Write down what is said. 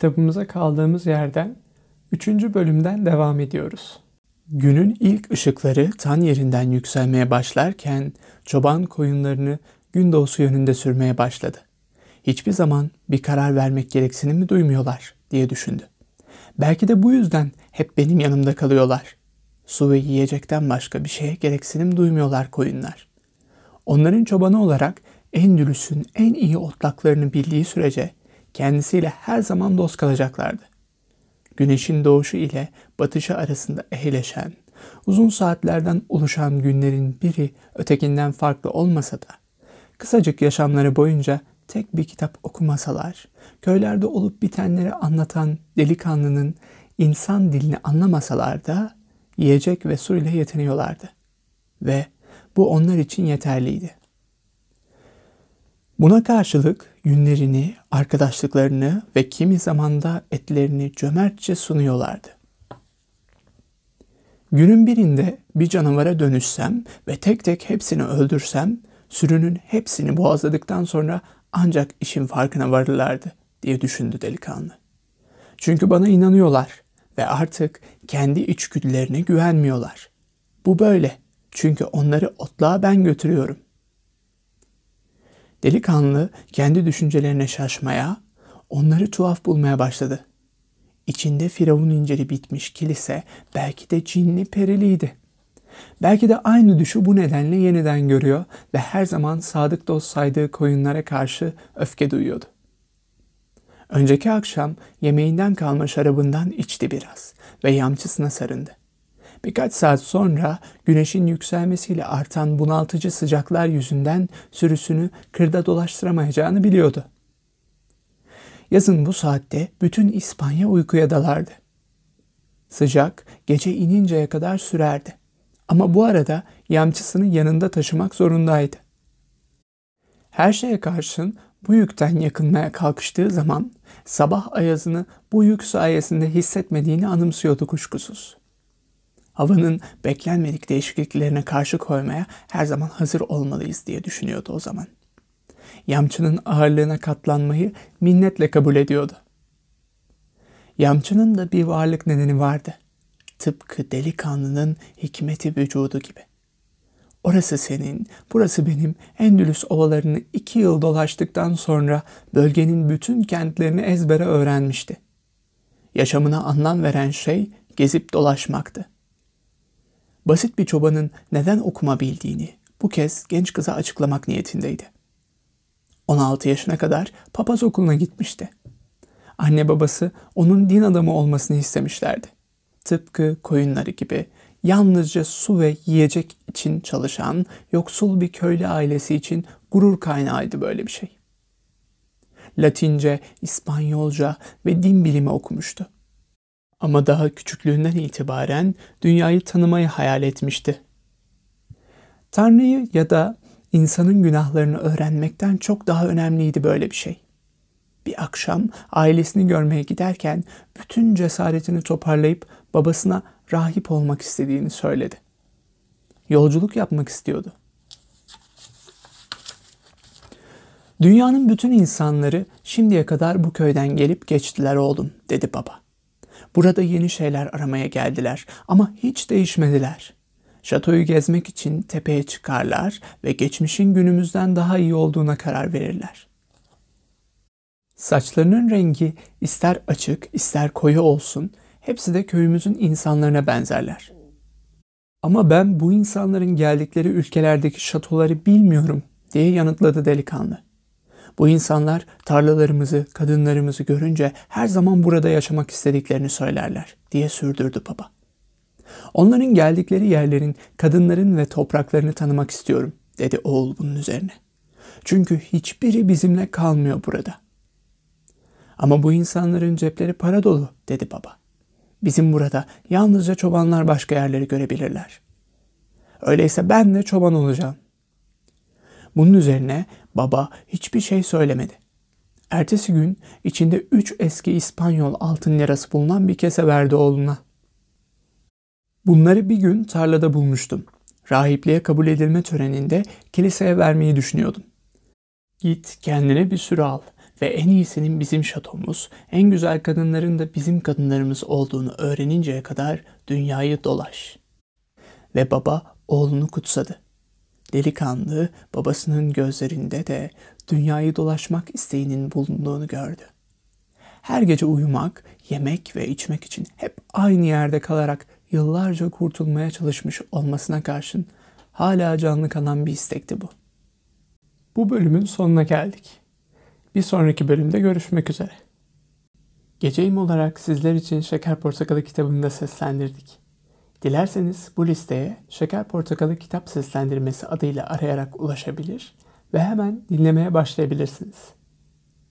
Kitabımıza kaldığımız yerden 3. bölümden devam ediyoruz. Günün ilk ışıkları tan yerinden yükselmeye başlarken çoban koyunlarını gün doğusu yönünde sürmeye başladı. Hiçbir zaman bir karar vermek gereksinimi duymuyorlar diye düşündü. Belki de bu yüzden hep benim yanımda kalıyorlar. Su ve yiyecekten başka bir şeye gereksinim duymuyorlar koyunlar. Onların çobanı olarak Endülüs'ün en iyi otlaklarını bildiği sürece kendisiyle her zaman dost kalacaklardı. Güneşin doğuşu ile batışı arasında ehleşen, uzun saatlerden oluşan günlerin biri ötekinden farklı olmasa da, kısacık yaşamları boyunca tek bir kitap okumasalar, köylerde olup bitenleri anlatan delikanlının insan dilini anlamasalar da yiyecek ve su ile yetiniyorlardı. Ve bu onlar için yeterliydi. Buna karşılık yünlerini, arkadaşlıklarını ve kimi zamanda etlerini cömertçe sunuyorlardı. Günün birinde bir canavara dönüşsem ve tek tek hepsini öldürsem, sürünün hepsini boğazladıktan sonra ancak işin farkına varırlardı diye düşündü delikanlı. Çünkü bana inanıyorlar ve artık kendi içgüdülerine güvenmiyorlar. Bu böyle. Çünkü onları otluğa ben götürüyorum. Delikanlı kendi düşüncelerine şaşmaya, onları tuhaf bulmaya başladı. İçinde firavun inciri bitmiş kilise belki de cinli periliydi. Belki de aynı düşü bu nedenle yeniden görüyor ve her zaman sadık dost saydığı koyunlara karşı öfke duyuyordu. Önceki akşam yemeğinden kalma şarabından içti biraz ve yamçısına sarındı. Birkaç saat sonra güneşin yükselmesiyle artan bunaltıcı sıcaklar yüzünden sürüsünü kırda dolaştıramayacağını biliyordu. Yazın bu saatte bütün İspanya uykuya dalardı. Sıcak gece ininceye kadar sürerdi. Ama bu arada yamçısını yanında taşımak zorundaydı. Her şeye karşın bu yükten yakınmaya kalkıştığı zaman sabah ayazını bu yük sayesinde hissetmediğini anımsıyordu kuşkusuz. Havanın beklenmedik değişikliklerine karşı koymaya her zaman hazır olmalıyız diye düşünüyordu o zaman. Yamçının ağırlığına katlanmayı minnetle kabul ediyordu. Yamçının da bir varlık nedeni vardı. Tıpkı delikanlının hikmeti vücudu gibi. Orası senin, burası benim Endülüs ovalarını iki yıl dolaştıktan sonra bölgenin bütün kentlerini ezbere öğrenmişti. Yaşamına anlam veren şey gezip dolaşmaktı. Basit bir çobanın neden okuma bildiğini bu kez genç kıza açıklamak niyetindeydi. 16 yaşına kadar papaz okuluna gitmişti. Anne babası onun din adamı olmasını istemişlerdi. Tıpkı koyunları gibi yalnızca su ve yiyecek için çalışan yoksul bir köylü ailesi için gurur kaynağıydı böyle bir şey. Latince, İspanyolca ve din bilimi okumuştu. Ama daha küçüklüğünden itibaren dünyayı tanımayı hayal etmişti. Tanrı'yı ya da insanın günahlarını öğrenmekten çok daha önemliydi böyle bir şey. Bir akşam ailesini görmeye giderken bütün cesaretini toparlayıp babasına rahip olmak istediğini söyledi. Yolculuk yapmak istiyordu. Dünyanın bütün insanları şimdiye kadar bu köyden gelip geçtiler oğlum, dedi baba. Burada yeni şeyler aramaya geldiler ama hiç değişmediler. Şatoyu gezmek için tepeye çıkarlar ve geçmişin günümüzden daha iyi olduğuna karar verirler. Saçlarının rengi ister açık ister koyu olsun hepsi de köyümüzün insanlarına benzerler. Ama ben bu insanların geldikleri ülkelerdeki şatoları bilmiyorum diye yanıtladı delikanlı. Bu insanlar tarlalarımızı, kadınlarımızı görünce her zaman burada yaşamak istediklerini söylerler diye sürdürdü baba. Onların geldikleri yerlerin, kadınların ve topraklarını tanımak istiyorum dedi oğul bunun üzerine. Çünkü hiçbiri bizimle kalmıyor burada. Ama bu insanların cepleri para dolu dedi baba. Bizim burada yalnızca çobanlar başka yerleri görebilirler. Öyleyse ben de çoban olacağım. Bunun üzerine baba hiçbir şey söylemedi. Ertesi gün içinde üç eski İspanyol altın lirası bulunan bir kese verdi oğluna. Bunları bir gün tarlada bulmuştum. Rahipliğe kabul edilme töreninde kiliseye vermeyi düşünüyordum. Git kendine bir sürü al. ve en iyisinin bizim şatomuz, en güzel kadınların da bizim kadınlarımız olduğunu öğreninceye kadar dünyayı dolaş. Ve baba oğlunu kutsadı. Delikanlı babasının gözlerinde de dünyayı dolaşmak isteğinin bulunduğunu gördü. Her gece uyumak, yemek ve içmek için hep aynı yerde kalarak yıllarca kurtulmaya çalışmış olmasına karşın hala canlı kalan bir istekti bu. Bu bölümün sonuna geldik. Bir sonraki bölümde görüşmek üzere. Geceyim olarak sizler için Şeker Portakalı kitabını da seslendirdik. Dilerseniz bu listeye Şeker Portakalı kitap seslendirmesi adıyla arayarak ulaşabilir ve hemen dinlemeye başlayabilirsiniz.